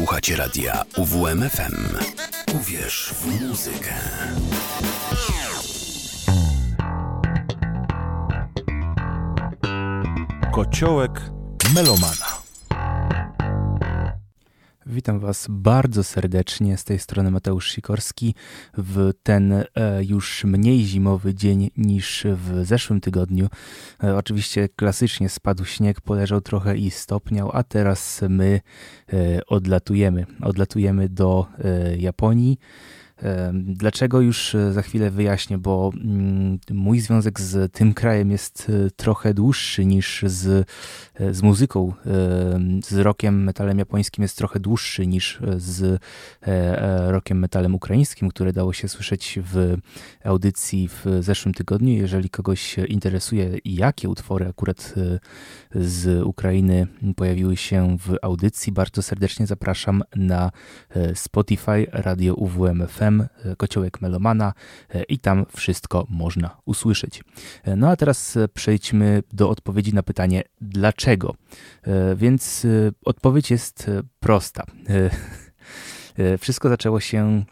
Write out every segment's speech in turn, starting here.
Słuchacie radia UWMFM. Uwierz w muzykę. Kociołek melomana. Witam Was bardzo serdecznie. Z tej strony Mateusz Sikorski w ten e, już mniej zimowy dzień niż w zeszłym tygodniu. E, oczywiście klasycznie spadł śnieg, poleżał trochę i stopniał, a teraz my e, odlatujemy. Odlatujemy do Japonii. Dlaczego już e, za chwilę wyjaśnię, bo mm, mój związek z tym krajem jest e, trochę dłuższy niż z, e, z muzyką. Z rokiem metalem japońskim jest trochę dłuższy niż z rokiem metalem ukraińskim, które dało się słyszeć w audycji w zeszłym tygodniu. Jeżeli kogoś interesuje, jakie utwory akurat z Ukrainy pojawiły się w audycji, bardzo serdecznie zapraszam na Spotify Radio UWM E, kociołek Melomana e, i tam wszystko można usłyszeć. E, no a teraz przejdźmy do odpowiedzi na pytanie dlaczego. Więc odpowiedź jest prosta. Wszystko zaczęło się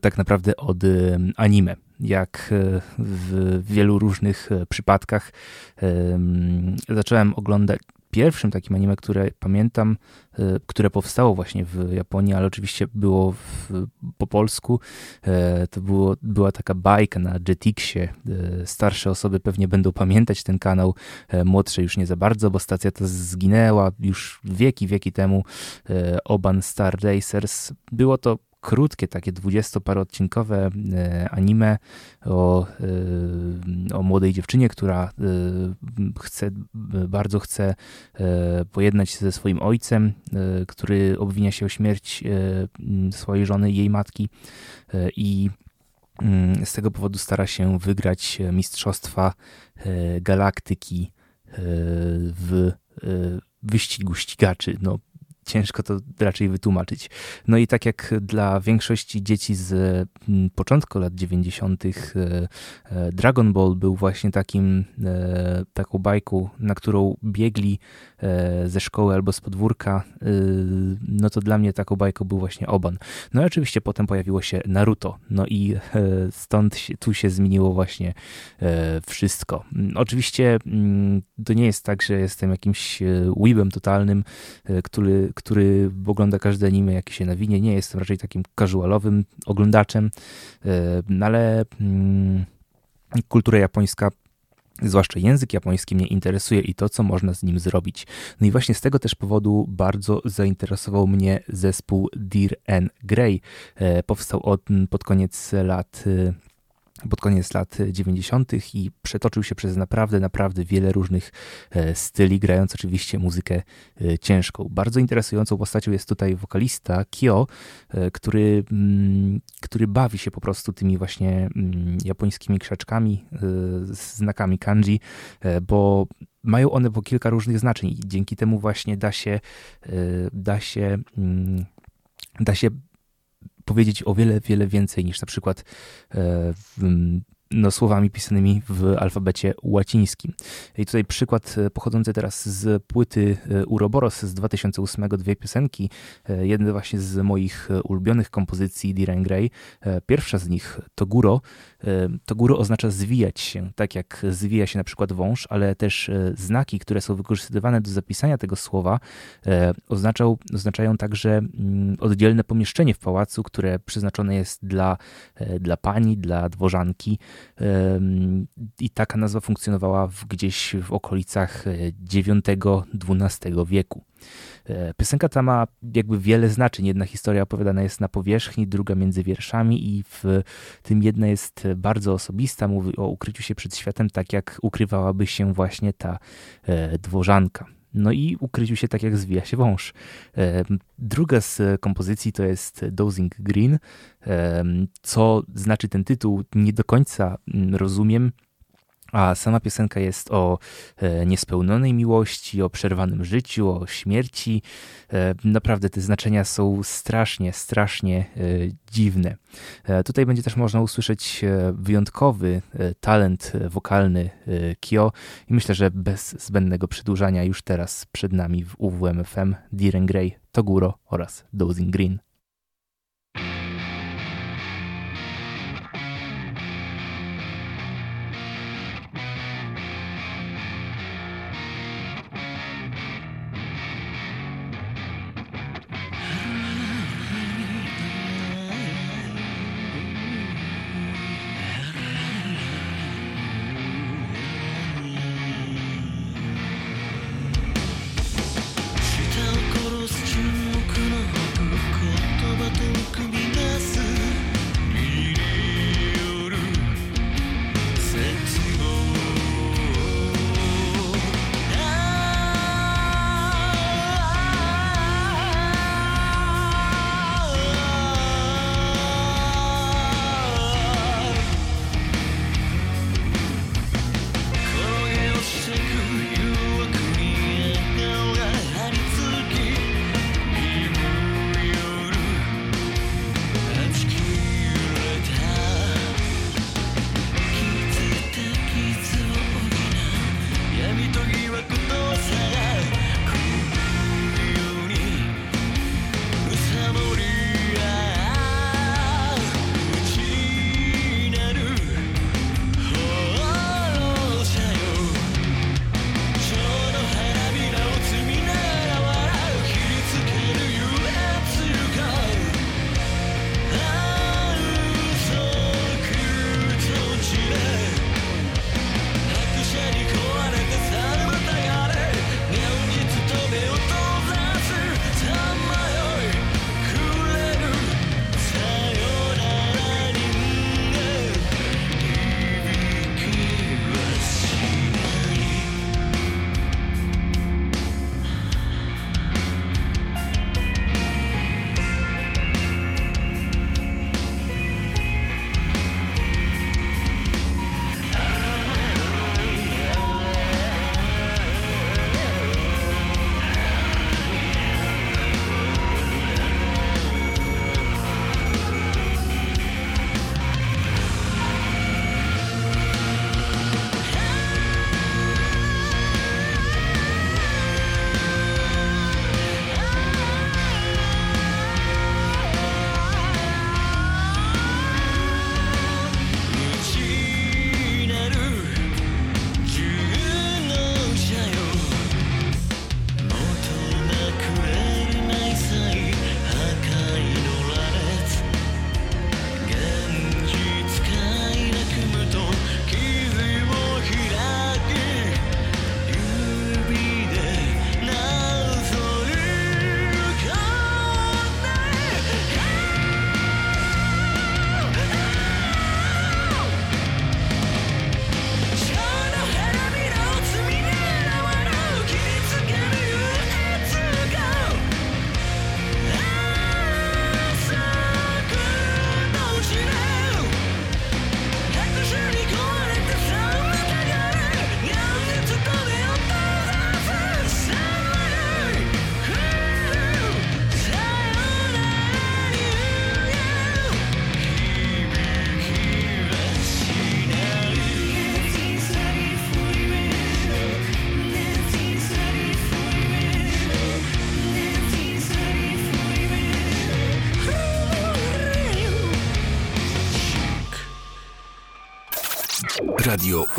tak naprawdę od anime. Jak w wielu różnych przypadkach zacząłem oglądać, pierwszym takim anime, które pamiętam, e, które powstało właśnie w Japonii, ale oczywiście było w, po polsku. E, to było, była taka bajka na Jetixie. E, starsze osoby pewnie będą pamiętać ten kanał, młodsze już nie za bardzo, bo stacja ta zginęła już wieki, wieki temu. Oban Star Racers. Było to krótkie, takie dwudziestoparoodcinkowe e, anime o, e, o młodej dziewczynie, która e, chce, bardzo chce pojednać się ze swoim ojcem, który obwinia się o śmierć swojej żony jej matki i mm, z tego powodu stara się wygrać Mistrzostwa Galaktyki w wyścigu ścigaczy. No, ciężko to raczej wytłumaczyć. No i tak jak dla większości dzieci z mm, początku lat 90., e, e, Dragon Ball był właśnie takim, e, taką bajką, na którą biegli ze szkoły albo z podwórka, no to dla mnie taką bajką był właśnie Oban. No i oczywiście potem pojawiło się Naruto, no i stąd tu się zmieniło właśnie wszystko. Oczywiście mm, to nie jest tak, że jestem jakimś weebem totalnym, który, który ogląda każde anime, jakie się nawinie. Nie jestem raczej takim casualowym oglądaczem, e, no ale mm, kultura japońska zwłaszcza język japoński mnie interesuje i to, co można z nim zrobić. No i właśnie z tego też powodu bardzo zainteresował mnie zespół Dear N. Grey. E, powstał od, pod koniec lat e, pod koniec lat 90. i przetoczył się przez naprawdę, naprawdę wiele różnych e, styli, grając oczywiście muzykę e, ciężką. Bardzo interesującą postacią jest tutaj wokalista Kyo, e, który, mm, który bawi się po prostu tymi właśnie mm, japońskimi krzaczkami, znakami kanji, bo mają one po kilka różnych znaczeń i dzięki temu właśnie da się da się mm, da się powiedzieć o wiele, wiele więcej niż na przykład e, no, słowami pisanymi w alfabecie łacińskim. I tutaj przykład e, pochodzący teraz z płyty e, Uroboros z 2008, dwie piosenki. Jedna właśnie z moich ulubionych kompozycji Diren Grey. Pierwsza z nich to Guro, to góro oznacza zwijać się, tak jak zwija się na przykład wąż, ale też e, znaki, które są wykorzystywane do zapisania tego słowa, e, oznaczają także mm, oddzielne pomieszczenie w pałacu, które przeznaczone jest dla, e, dla pani, dla dworzanki. I taka nazwa funkcjonowała w, gdzieś w okolicach IX-XII wieku. E, piosenka ta ma jakby wiele znaczeń. Jedna historia opowiadana jest na powierzchni, druga między wierszami i w tym jedna jest bardzo osobista. Mówi o ukryciu się przed światem, tak jak ukrywałaby się właśnie ta e, dworzanka. No i ukryciu się tak jak zwija się wąż. E, druga z kompozycji to jest Dozing Green. Co znaczy ten tytuł, nie do końca mm, rozumiem A sama piosenka jest o e, niespełnionej miłości, o przerwanym życiu, o śmierci. E, naprawdę te znaczenia są strasznie, strasznie e, dziwne. Tutaj będzie też można usłyszeć wyjątkowy talent wokalny Kio i myślę, że bez zbędnego przedłużania już teraz przed nami w UWMFM Diren Grey, Toguro oraz Dozing Green.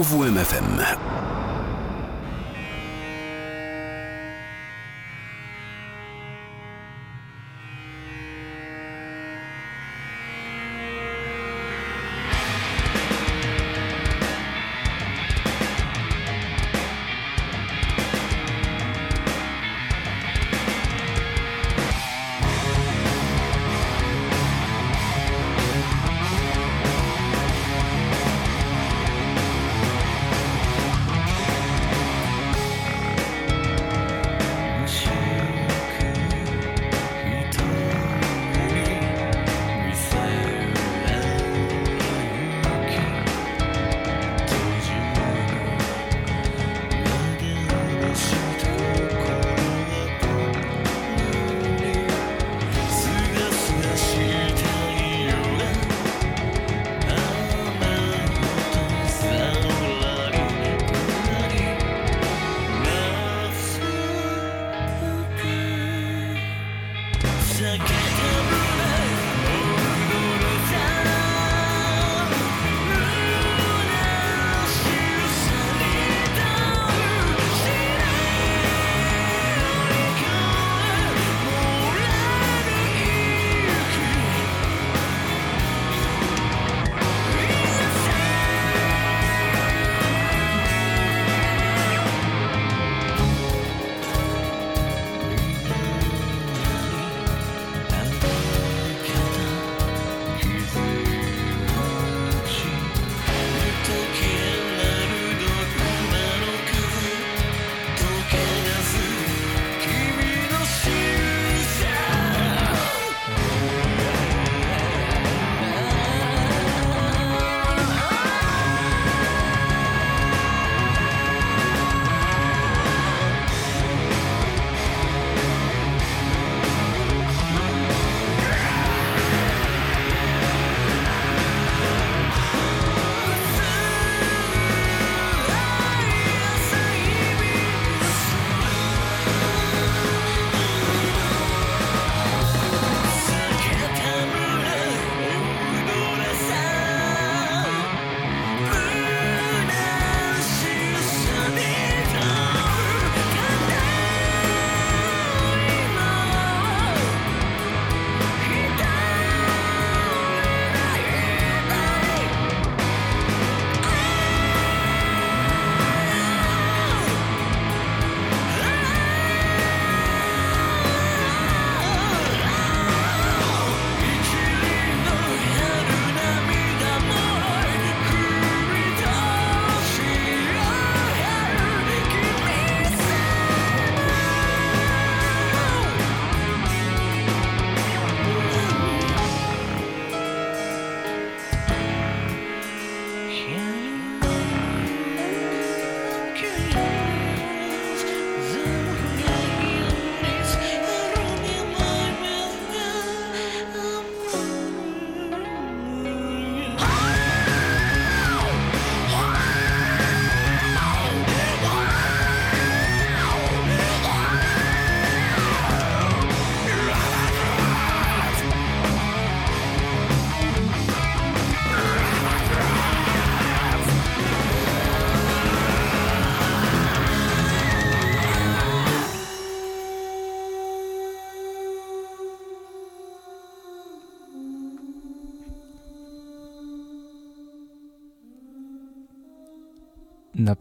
Radio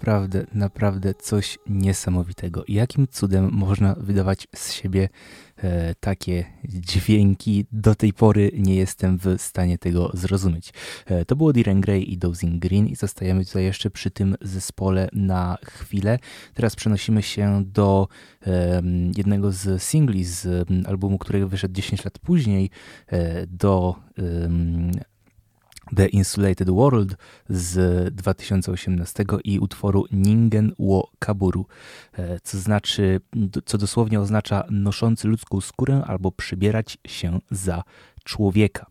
naprawdę, naprawdę coś niesamowitego. Jakim cudem można wydawać z siebie e, takie dźwięki? Do tej pory nie jestem w stanie tego zrozumieć. E, to było Diren Grey i Dozing Green i zostajemy tutaj jeszcze przy tym zespole na chwilę. Teraz przenosimy się do e, jednego z singli z albumu, który wyszedł 10 lat później, e, do The Insulated World z 2018 i utworu Ningen wo Kaburu, e, co znaczy, co dosłownie oznacza noszący ludzką skórę albo przybierać się za człowieka.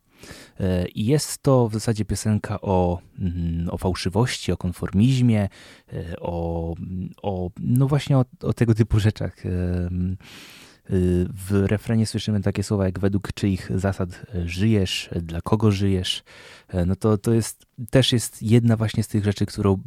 E, jest to w zasadzie piosenka o, mm, o fałszywości, o konformizmie, e, o, o no właśnie o, o tego typu rzeczach. W refrenie słyszymy takie słowa jak według czyich zasad żyjesz, dla kogo żyjesz. No to, to jest, też jest jedna właśnie z tych rzeczy, którą,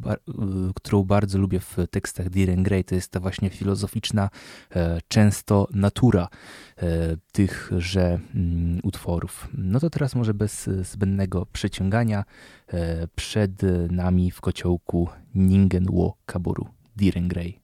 którą bardzo lubię w tekstach Diren Grey. To jest ta właśnie filozoficzna e, często natura e, tychże mm, utworów. No to teraz może bez zbędnego przeciągania e, przed nami w kociołku Ningen wo Kaburu Diren Grey.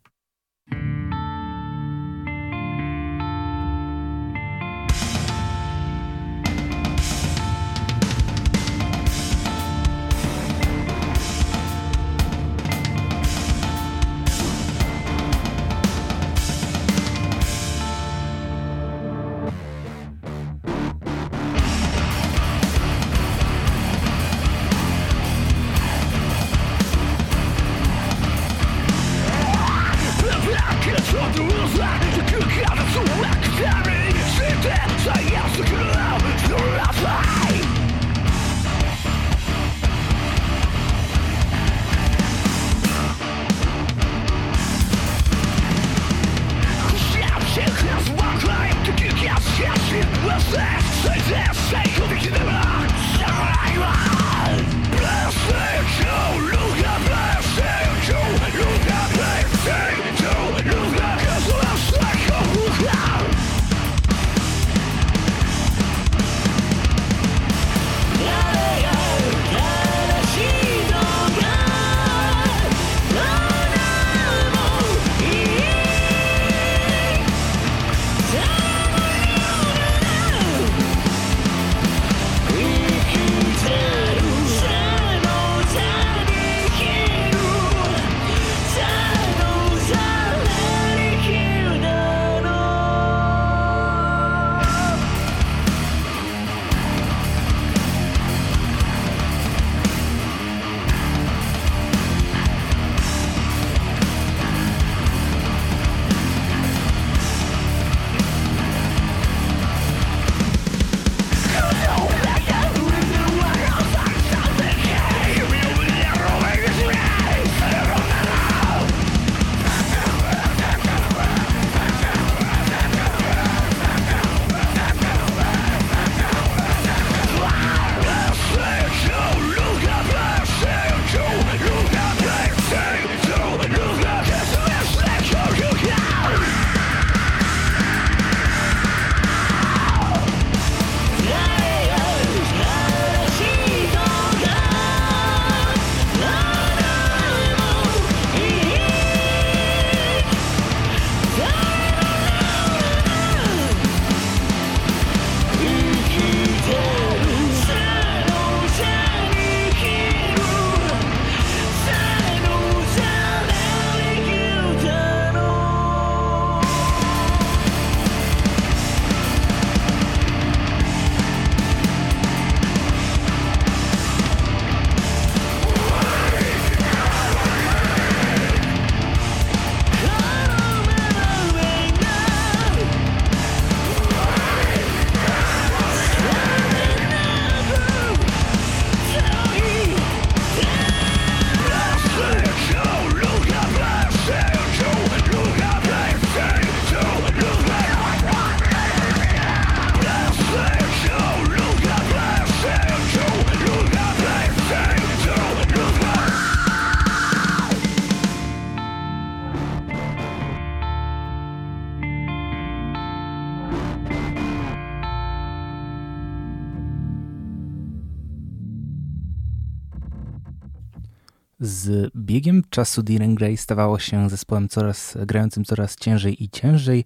Biegiem czasu Diren Grey stawało się zespołem coraz, grającym coraz ciężej i ciężej,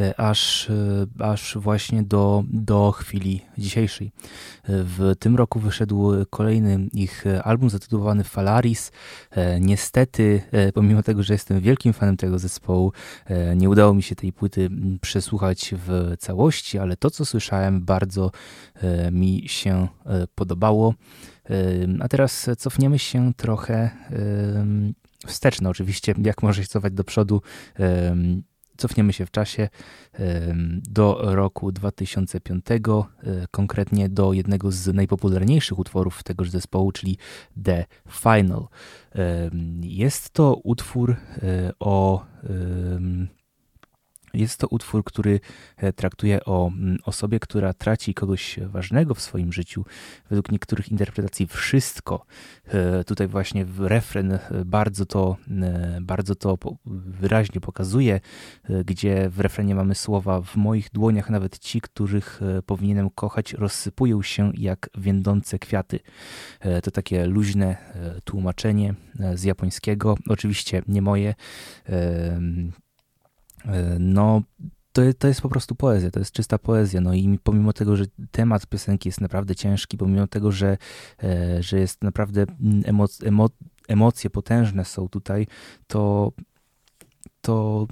e, aż, e, aż właśnie do, do chwili dzisiejszej. W tym roku wyszedł kolejny ich album zatytułowany Falaris. E, niestety, pomimo tego, że jestem wielkim fanem tego zespołu, nie udało mi się tej płyty przesłuchać w całości, ale to, co słyszałem, bardzo mi się podobało. A teraz cofniemy się trochę wstecz. No oczywiście, jak może się cofać do przodu, cofniemy się w czasie do roku 2005, e, konkretnie do jednego z najpopularniejszych utworów tegoż zespołu, czyli The Final. Jest to utwór e, o jest to utwór, który e, traktuje o mm, osobie, która traci kogoś ważnego w swoim życiu. Według niektórych interpretacji wszystko. E, tutaj właśnie refren e, bardzo to, bardzo to wyraźnie pokazuje, gdzie w refrenie mamy słowa w moich dłoniach nawet ci, których powinienem kochać, rozsypują się jak więdące kwiaty. To takie luźne tłumaczenie z japońskiego. Oczywiście nie moje no to, to jest po prostu poezja, to jest czysta poezja. No i pomimo tego, że temat piosenki jest naprawdę ciężki, pomimo tego, że, e, że jest naprawdę emoc, emo, emocje potężne są tutaj, to, to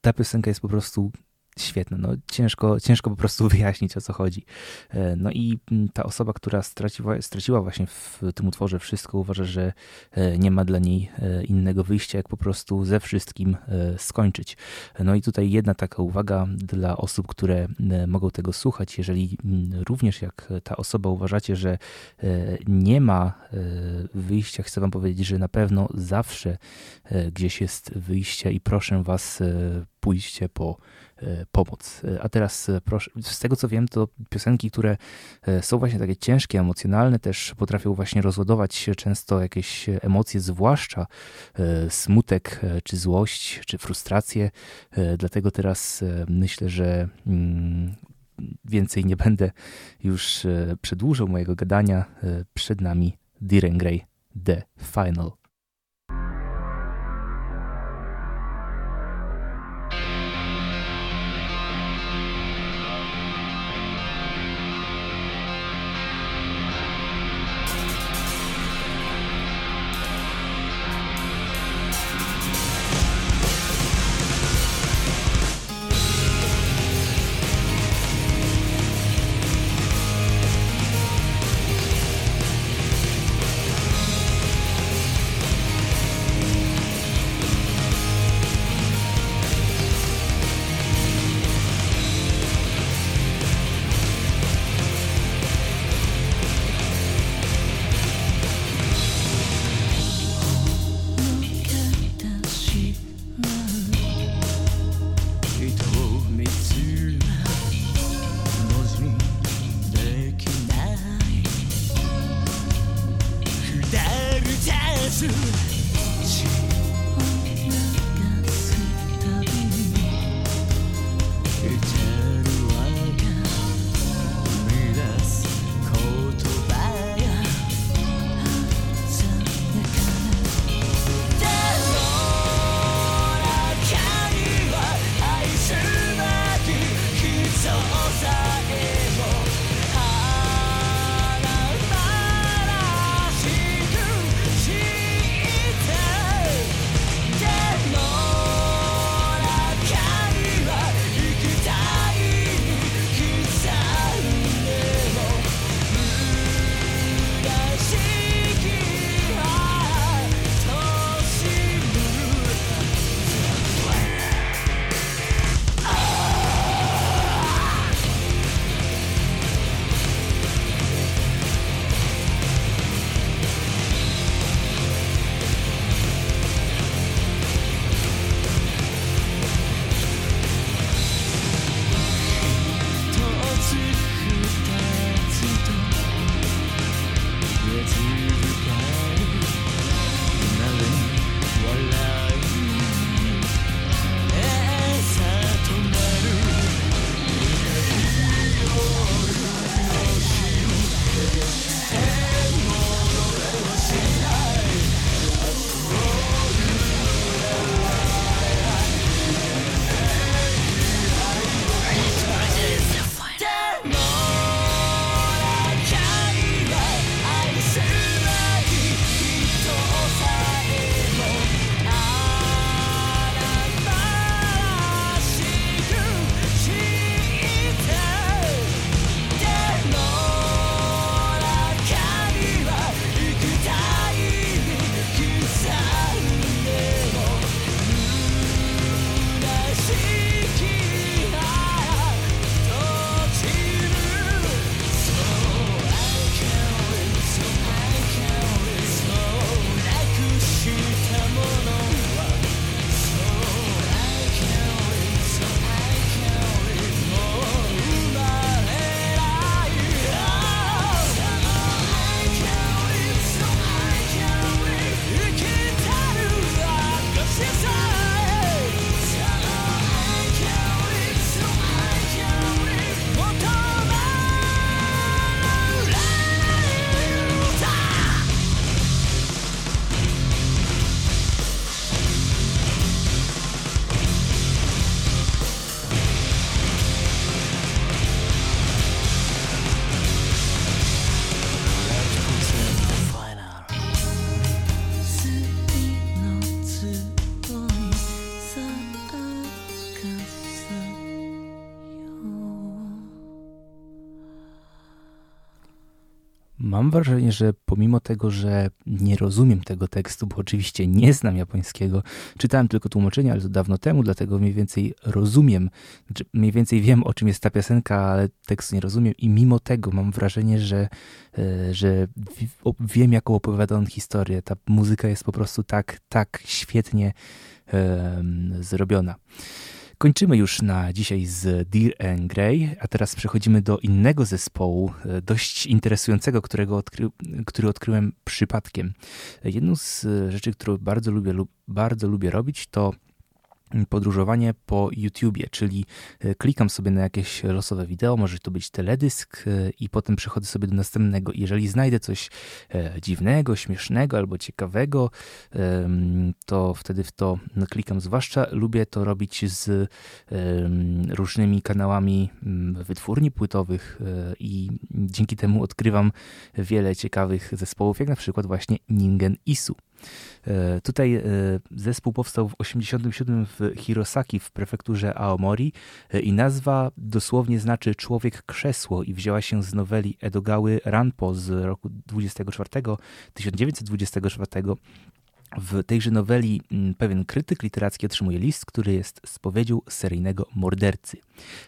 ta piosenka jest po prostu świetne. No, ciężko, ciężko po prostu wyjaśnić, o co chodzi. E, no i mm, ta osoba, która straciła, straciła właśnie w tym utworze wszystko, uważa, że e, nie ma dla niej e, innego wyjścia, jak po prostu ze wszystkim skończyć. No i tutaj jedna taka uwaga dla osób, które mogą tego słuchać. Jeżeli mm, również jak ta osoba uważacie, że nie ma wyjścia, chcę wam powiedzieć, że na pewno zawsze gdzieś jest wyjście i proszę was pójście po E, pomoc. E, a teraz e, proszę, z tego co wiem, to piosenki, które są właśnie takie ciężkie, emocjonalne, też potrafią właśnie rozładować często jakieś emocje, zwłaszcza smutek, czy złość, czy frustrację. Dlatego teraz myślę, że mm, więcej nie będę już przedłużał mojego gadania. Przed nami Diren Grey, The Final. Mam wrażenie, że pomimo tego, że nie rozumiem tego tekstu, bo oczywiście nie znam japońskiego, czytałem tylko tłumaczenie, ale to dawno temu, dlatego mniej więcej rozumiem, znaczy mniej więcej wiem o czym jest ta piosenka, ale tekstu nie rozumiem i mimo tego mam wrażenie, że, e, że wiem jaką opowiada on historię. Ta muzyka jest po prostu tak, tak świetnie um, zrobiona. Kończymy już na dzisiaj z Dear and Grey, a teraz przechodzimy do innego zespołu, e, dość interesującego, którego odkry, który odkryłem przypadkiem. Jedną z rzeczy, którą bardzo lubię, bardzo lubię robić, to podróżowanie po YouTubie, czyli e, klikam sobie na jakieś losowe wideo, może to być teledysk e, i potem przechodzę sobie do następnego. Jeżeli znajdę coś e, dziwnego, śmiesznego albo ciekawego, to wtedy w to klikam. Zwłaszcza lubię to robić z różnymi kanałami wytwórni płytowych i dzięki temu odkrywam wiele ciekawych zespołów, jak na przykład właśnie Ningen Isu. E, tutaj e, zespół powstał w 87 w Hirosaki w prefekturze Aomori e, i nazwa dosłownie znaczy człowiek krzesło i wzięła się z noweli Edogały Ranpo z roku 24, 1924 w tejże noweli mm, pewien krytyk literacki otrzymuje list, który jest spowiedzią seryjnego mordercy.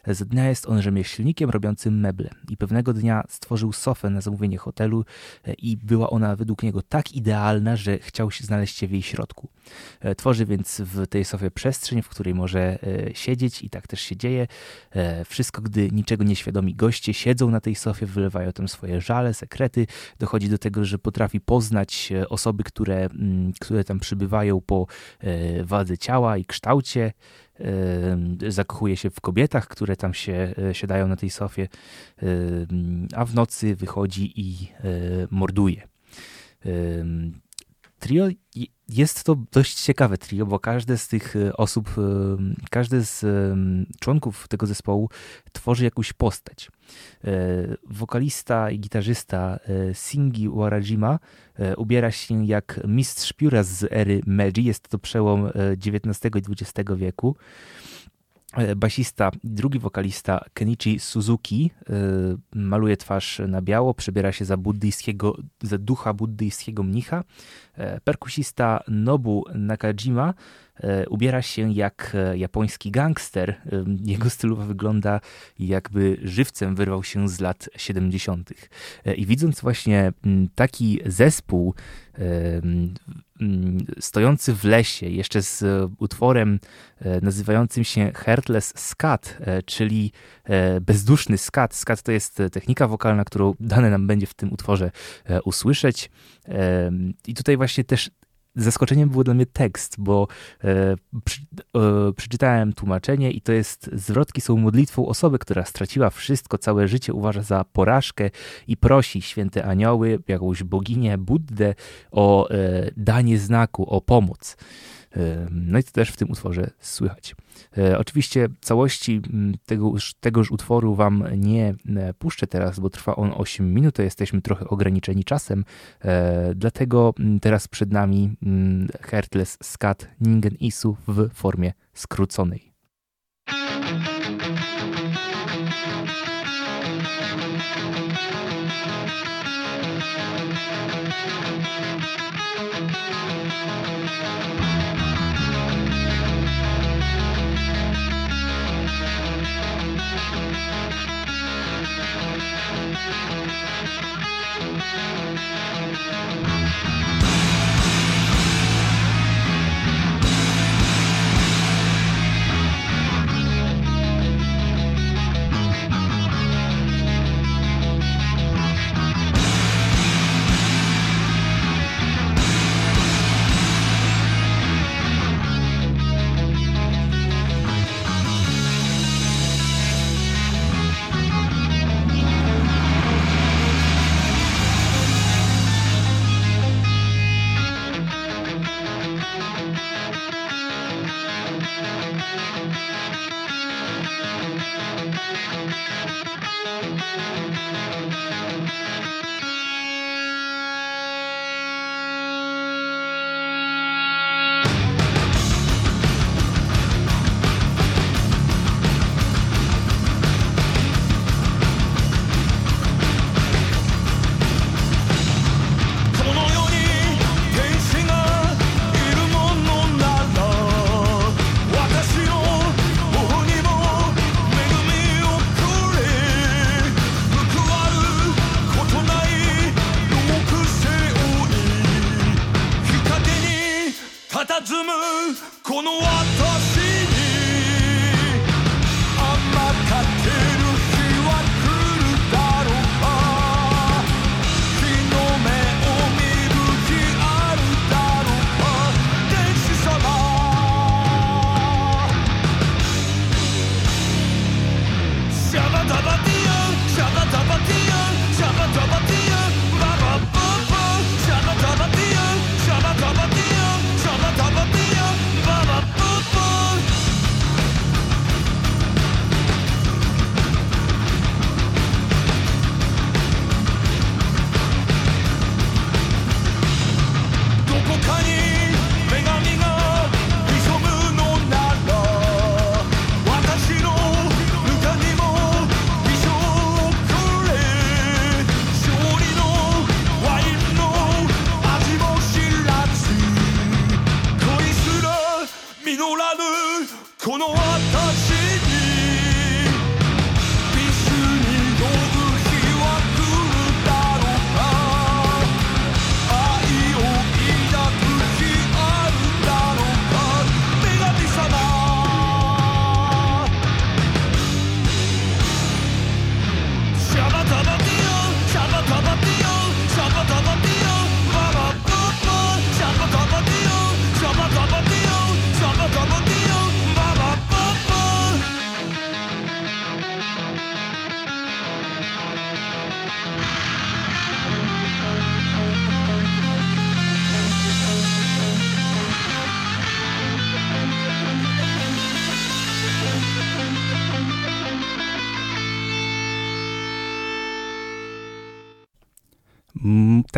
Z dnia jest on rzemieślnikiem robiącym meble i pewnego dnia stworzył sofę na zamówienie hotelu e, i była ona według niego tak idealna, że chciał się znaleźć się w jej środku. E, tworzy więc w tej sofie przestrzeń, w której może e, siedzieć i tak też się dzieje. Wszystko, gdy niczego nieświadomi goście siedzą na tej sofie, wylewają tam swoje żale, sekrety. Dochodzi do tego, że potrafi poznać osoby, które, mm, które tam przybywają po wadze ciała i kształcie zakochuje się w kobietach, które tam się e, siadają na tej sofie, a w nocy wychodzi i e, morduje. Trio jest to dość ciekawe trio, bo każde z tych e, osób, każdy z członków tego zespołu tworzy jakąś postać. Wokalista i gitarzysta Singi Warajima ubiera się jak mistrz pióra z ery Meiji. Jest to przełom XIX i XX wieku. E, basista, drugi wokalista Kenichi Suzuki e, maluje twarz na biało, przebiera się za buddyjskiego, za ducha buddyjskiego mnicha. E, perkusista Nobu Nakajima ubiera się jak japoński gangster. Jego stylowa wygląda jakby żywcem wyrwał się z lat 70. I widząc właśnie taki zespół stojący w lesie, jeszcze z e, utworem e, nazywającym się Heartless Scat, e, czyli bezduszny skat. Skat to jest technika wokalna, którą dane nam będzie w tym utworze usłyszeć. I tutaj właśnie też zaskoczeniem był dla mnie tekst, bo e, przy, e, przeczytałem tłumaczenie i to jest zwrotki są modlitwą osoby, która straciła wszystko, całe życie uważa za porażkę i prosi święte anioły, jakąś boginię, Buddę o e, danie znaku, o pomoc. No i to też w tym utworze słychać. E, oczywiście całości tegoż, tegoż utworu wam nie e, puszczę teraz, bo trwa on 8 minut, to jesteśmy trochę ograniczeni czasem, e, dlatego teraz przed nami Heartless Scat Ningen Isu w formie skróconej.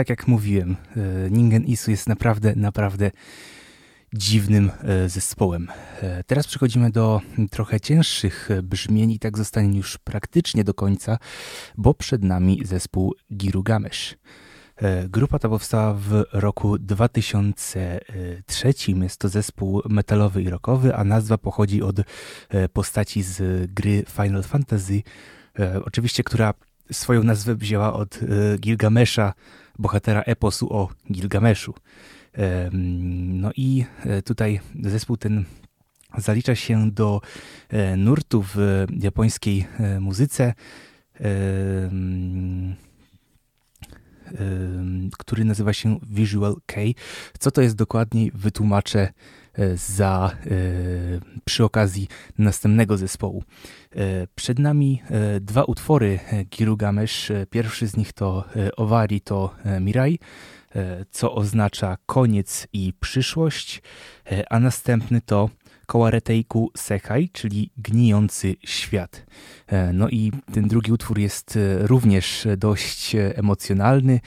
Tak jak mówiłem, e, Ningen Isu jest naprawdę, naprawdę dziwnym e, zespołem. E, teraz przechodzimy do trochę cięższych brzmień i tak zostanie już praktycznie do końca, bo przed nami zespół Girugamesz. Grupa ta powstała w roku 2003. Jest to zespół metalowy i rockowy, a nazwa pochodzi od postaci z gry Final Fantasy, oczywiście, która swoją nazwę wzięła od e, Gilgamesza, bohatera eposu o Gilgameszu. No i e, tutaj zespół ten zalicza się do e, nurtu w japońskiej muzyce, który nazywa się Visual K. Co to jest dokładniej, wytłumaczę za, przy okazji następnego zespołu. Przed nami dwa utwory Girugamesz. Pierwszy z nich to Owari to Mirai, co oznacza koniec i przyszłość, a następny to Kołareteiku Sechai, czyli gnijący świat. No i ten drugi utwór jest również dość emocjonalny.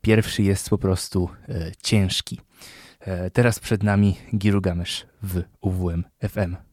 Pierwszy jest po prostu ciężki. E, teraz przed nami Girugamesz w UWM FM.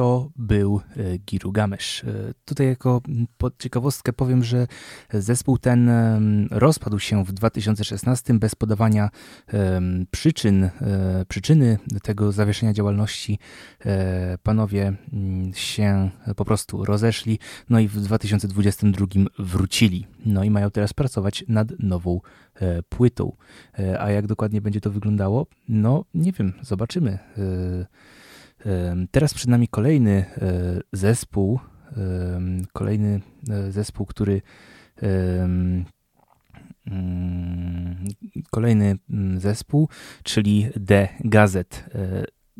To był e, Girugamesz. Tutaj jako ciekawostkę powiem, że zespół ten rozpadł się w 2016 bez podawania przyczyn, przyczyny tego zawieszenia działalności. Panowie się po prostu rozeszli, no i w 2022 wrócili. No i mają teraz pracować nad nową E, płytą. E, a jak dokładnie będzie to wyglądało? No, nie wiem, zobaczymy. E, teraz przed nami kolejny zespół, kolejny zespół, który mm, kolejny mm, zespół, czyli The Gazet.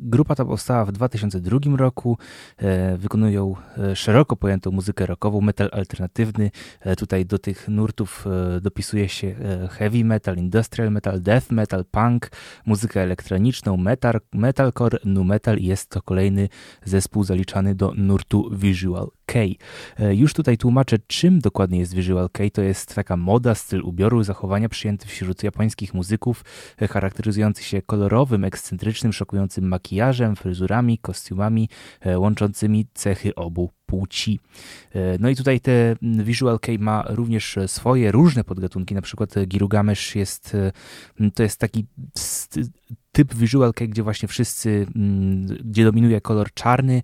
Grupa ta powstała w 2002 roku. E, wykonują e, szeroko pojętą muzykę rockową, metal alternatywny. E, tutaj do tych nurtów dopisuje się heavy metal, industrial metal, death metal, punk, muzykę elektroniczną, metal, metalcore, nu metal i jest to kolejny zespół zaliczany do nurtu visual K. Już tutaj tłumaczę, czym dokładnie jest Visual K. To jest taka moda, styl ubioru, zachowania przyjęty wśród japońskich muzyków, charakteryzujący się kolorowym, ekscentrycznym, szokującym makijażem, fryzurami, kostiumami, e, łączącymi cechy obu płci. E, no i tutaj te Visual K ma również swoje różne podgatunki, na przykład Girugamesz jest, e, to jest taki typ Visual K, gdzie właśnie wszyscy, gdzie dominuje kolor czarny,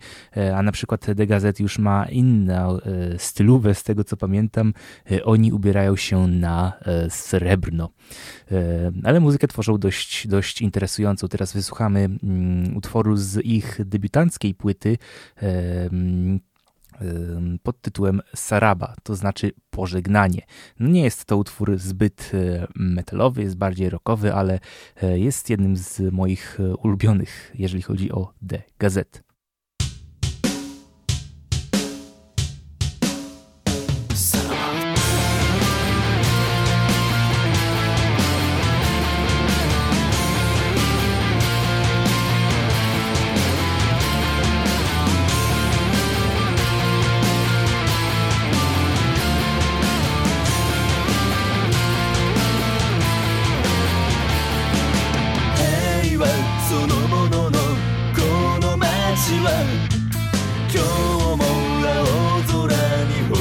a na przykład The Gazette już ma inną stylówę, z tego co pamiętam, oni ubierają się na srebrno. Ale muzykę tworzą dość, dość interesującą. Teraz wysłuchamy utworu z ich debiutanckiej płyty, pod tytułem Saraba, to znaczy pożegnanie. No nie jest to utwór zbyt e, metalowy, jest bardziej rockowy, ale e, jest jednym z moich e, ulubionych, jeżeli chodzi o The Gazette. そのもののこの街は今日も青空に本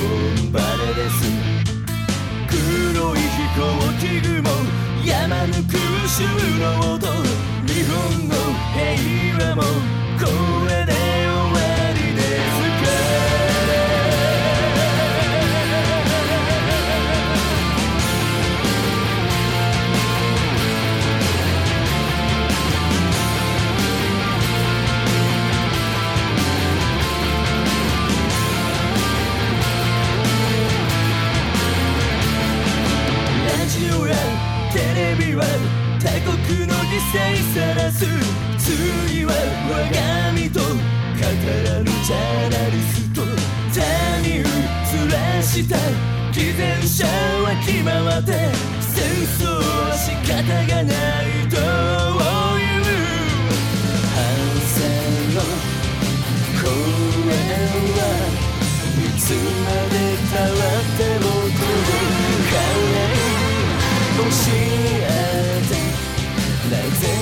晴れです。黒い飛行機雲山の空襲のさらす次は我が身と語らぬジャーナリスト他に映らした偽善者は決まって戦争は仕方がないという反省の公園はいつまでたわっても届かないもし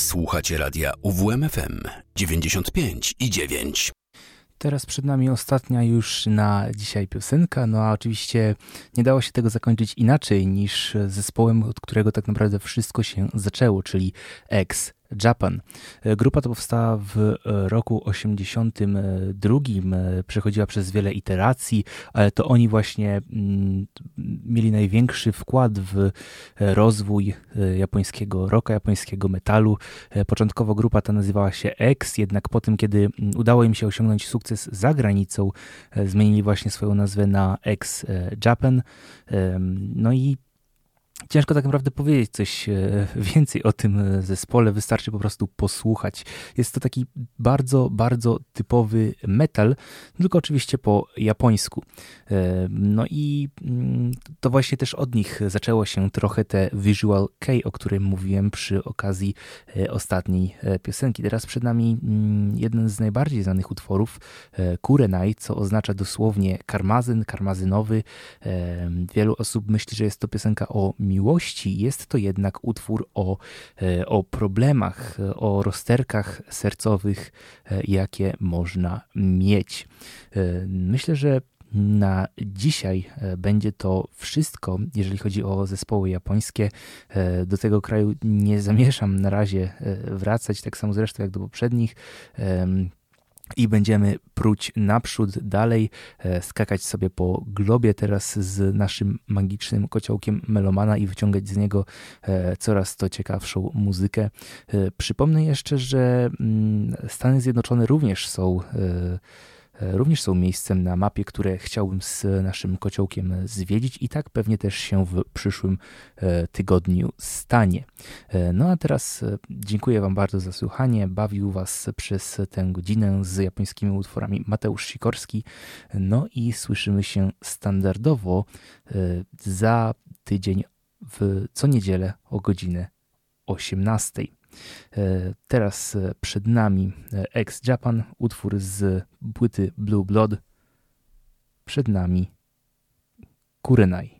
Słuchacie radia UWMFM 95 i 9. Teraz przed nami ostatnia już na dzisiaj piosenka, no a oczywiście nie dało się tego zakończyć inaczej niż zespołem, od którego tak naprawdę wszystko się zaczęło, czyli X. Japan. E, grupa to powstała w e, roku 82, e, przechodziła przez wiele iteracji, ale to oni właśnie mm, mieli największy wkład w rozwój japońskiego rocka, japońskiego metalu. Początkowo grupa ta nazywała się X, jednak po tym, kiedy mm, udało im się osiągnąć sukces za granicą, zmienili właśnie swoją nazwę na X Japan. No i Ciężko tak naprawdę powiedzieć coś e, więcej o tym e, zespole, wystarczy po prostu posłuchać. Jest to taki bardzo, bardzo typowy metal, tylko oczywiście po japońsku. E, no i mm, to właśnie też od nich zaczęło się trochę te Visual K, o którym mówiłem przy okazji ostatniej piosenki. Teraz przed nami mm, jeden z najbardziej znanych utworów, Kurenai, co oznacza dosłownie karmazyn, karmazynowy. Wielu osób myśli, że jest to piosenka o miłości jest to jednak utwór o, e, o problemach, o rozterkach sercowych, e, jakie można mieć. E, myślę, że na dzisiaj będzie to wszystko, jeżeli chodzi o zespoły japońskie. Do tego kraju nie zamierzam na razie wracać, tak samo zresztą jak do poprzednich i będziemy pruć naprzód, dalej, e, skakać sobie po globie teraz z naszym magicznym kociołkiem Melomana i wyciągać z niego e, coraz to ciekawszą muzykę. E, przypomnę jeszcze, że mm, Stany Zjednoczone również są również są miejscem na mapie, które chciałbym z naszym kociołkiem zwiedzić i tak pewnie też się w przyszłym tygodniu stanie. No a teraz dziękuję Wam bardzo za słuchanie. Bawił Was przez tę godzinę z japońskimi utworami Mateusz Sikorski. No i słyszymy się standardowo za tydzień w co niedzielę o godzinę 18. E, teraz e, przed nami e, Ex Japan, utwór z płyty Blue Blood. Przed nami Kurenai.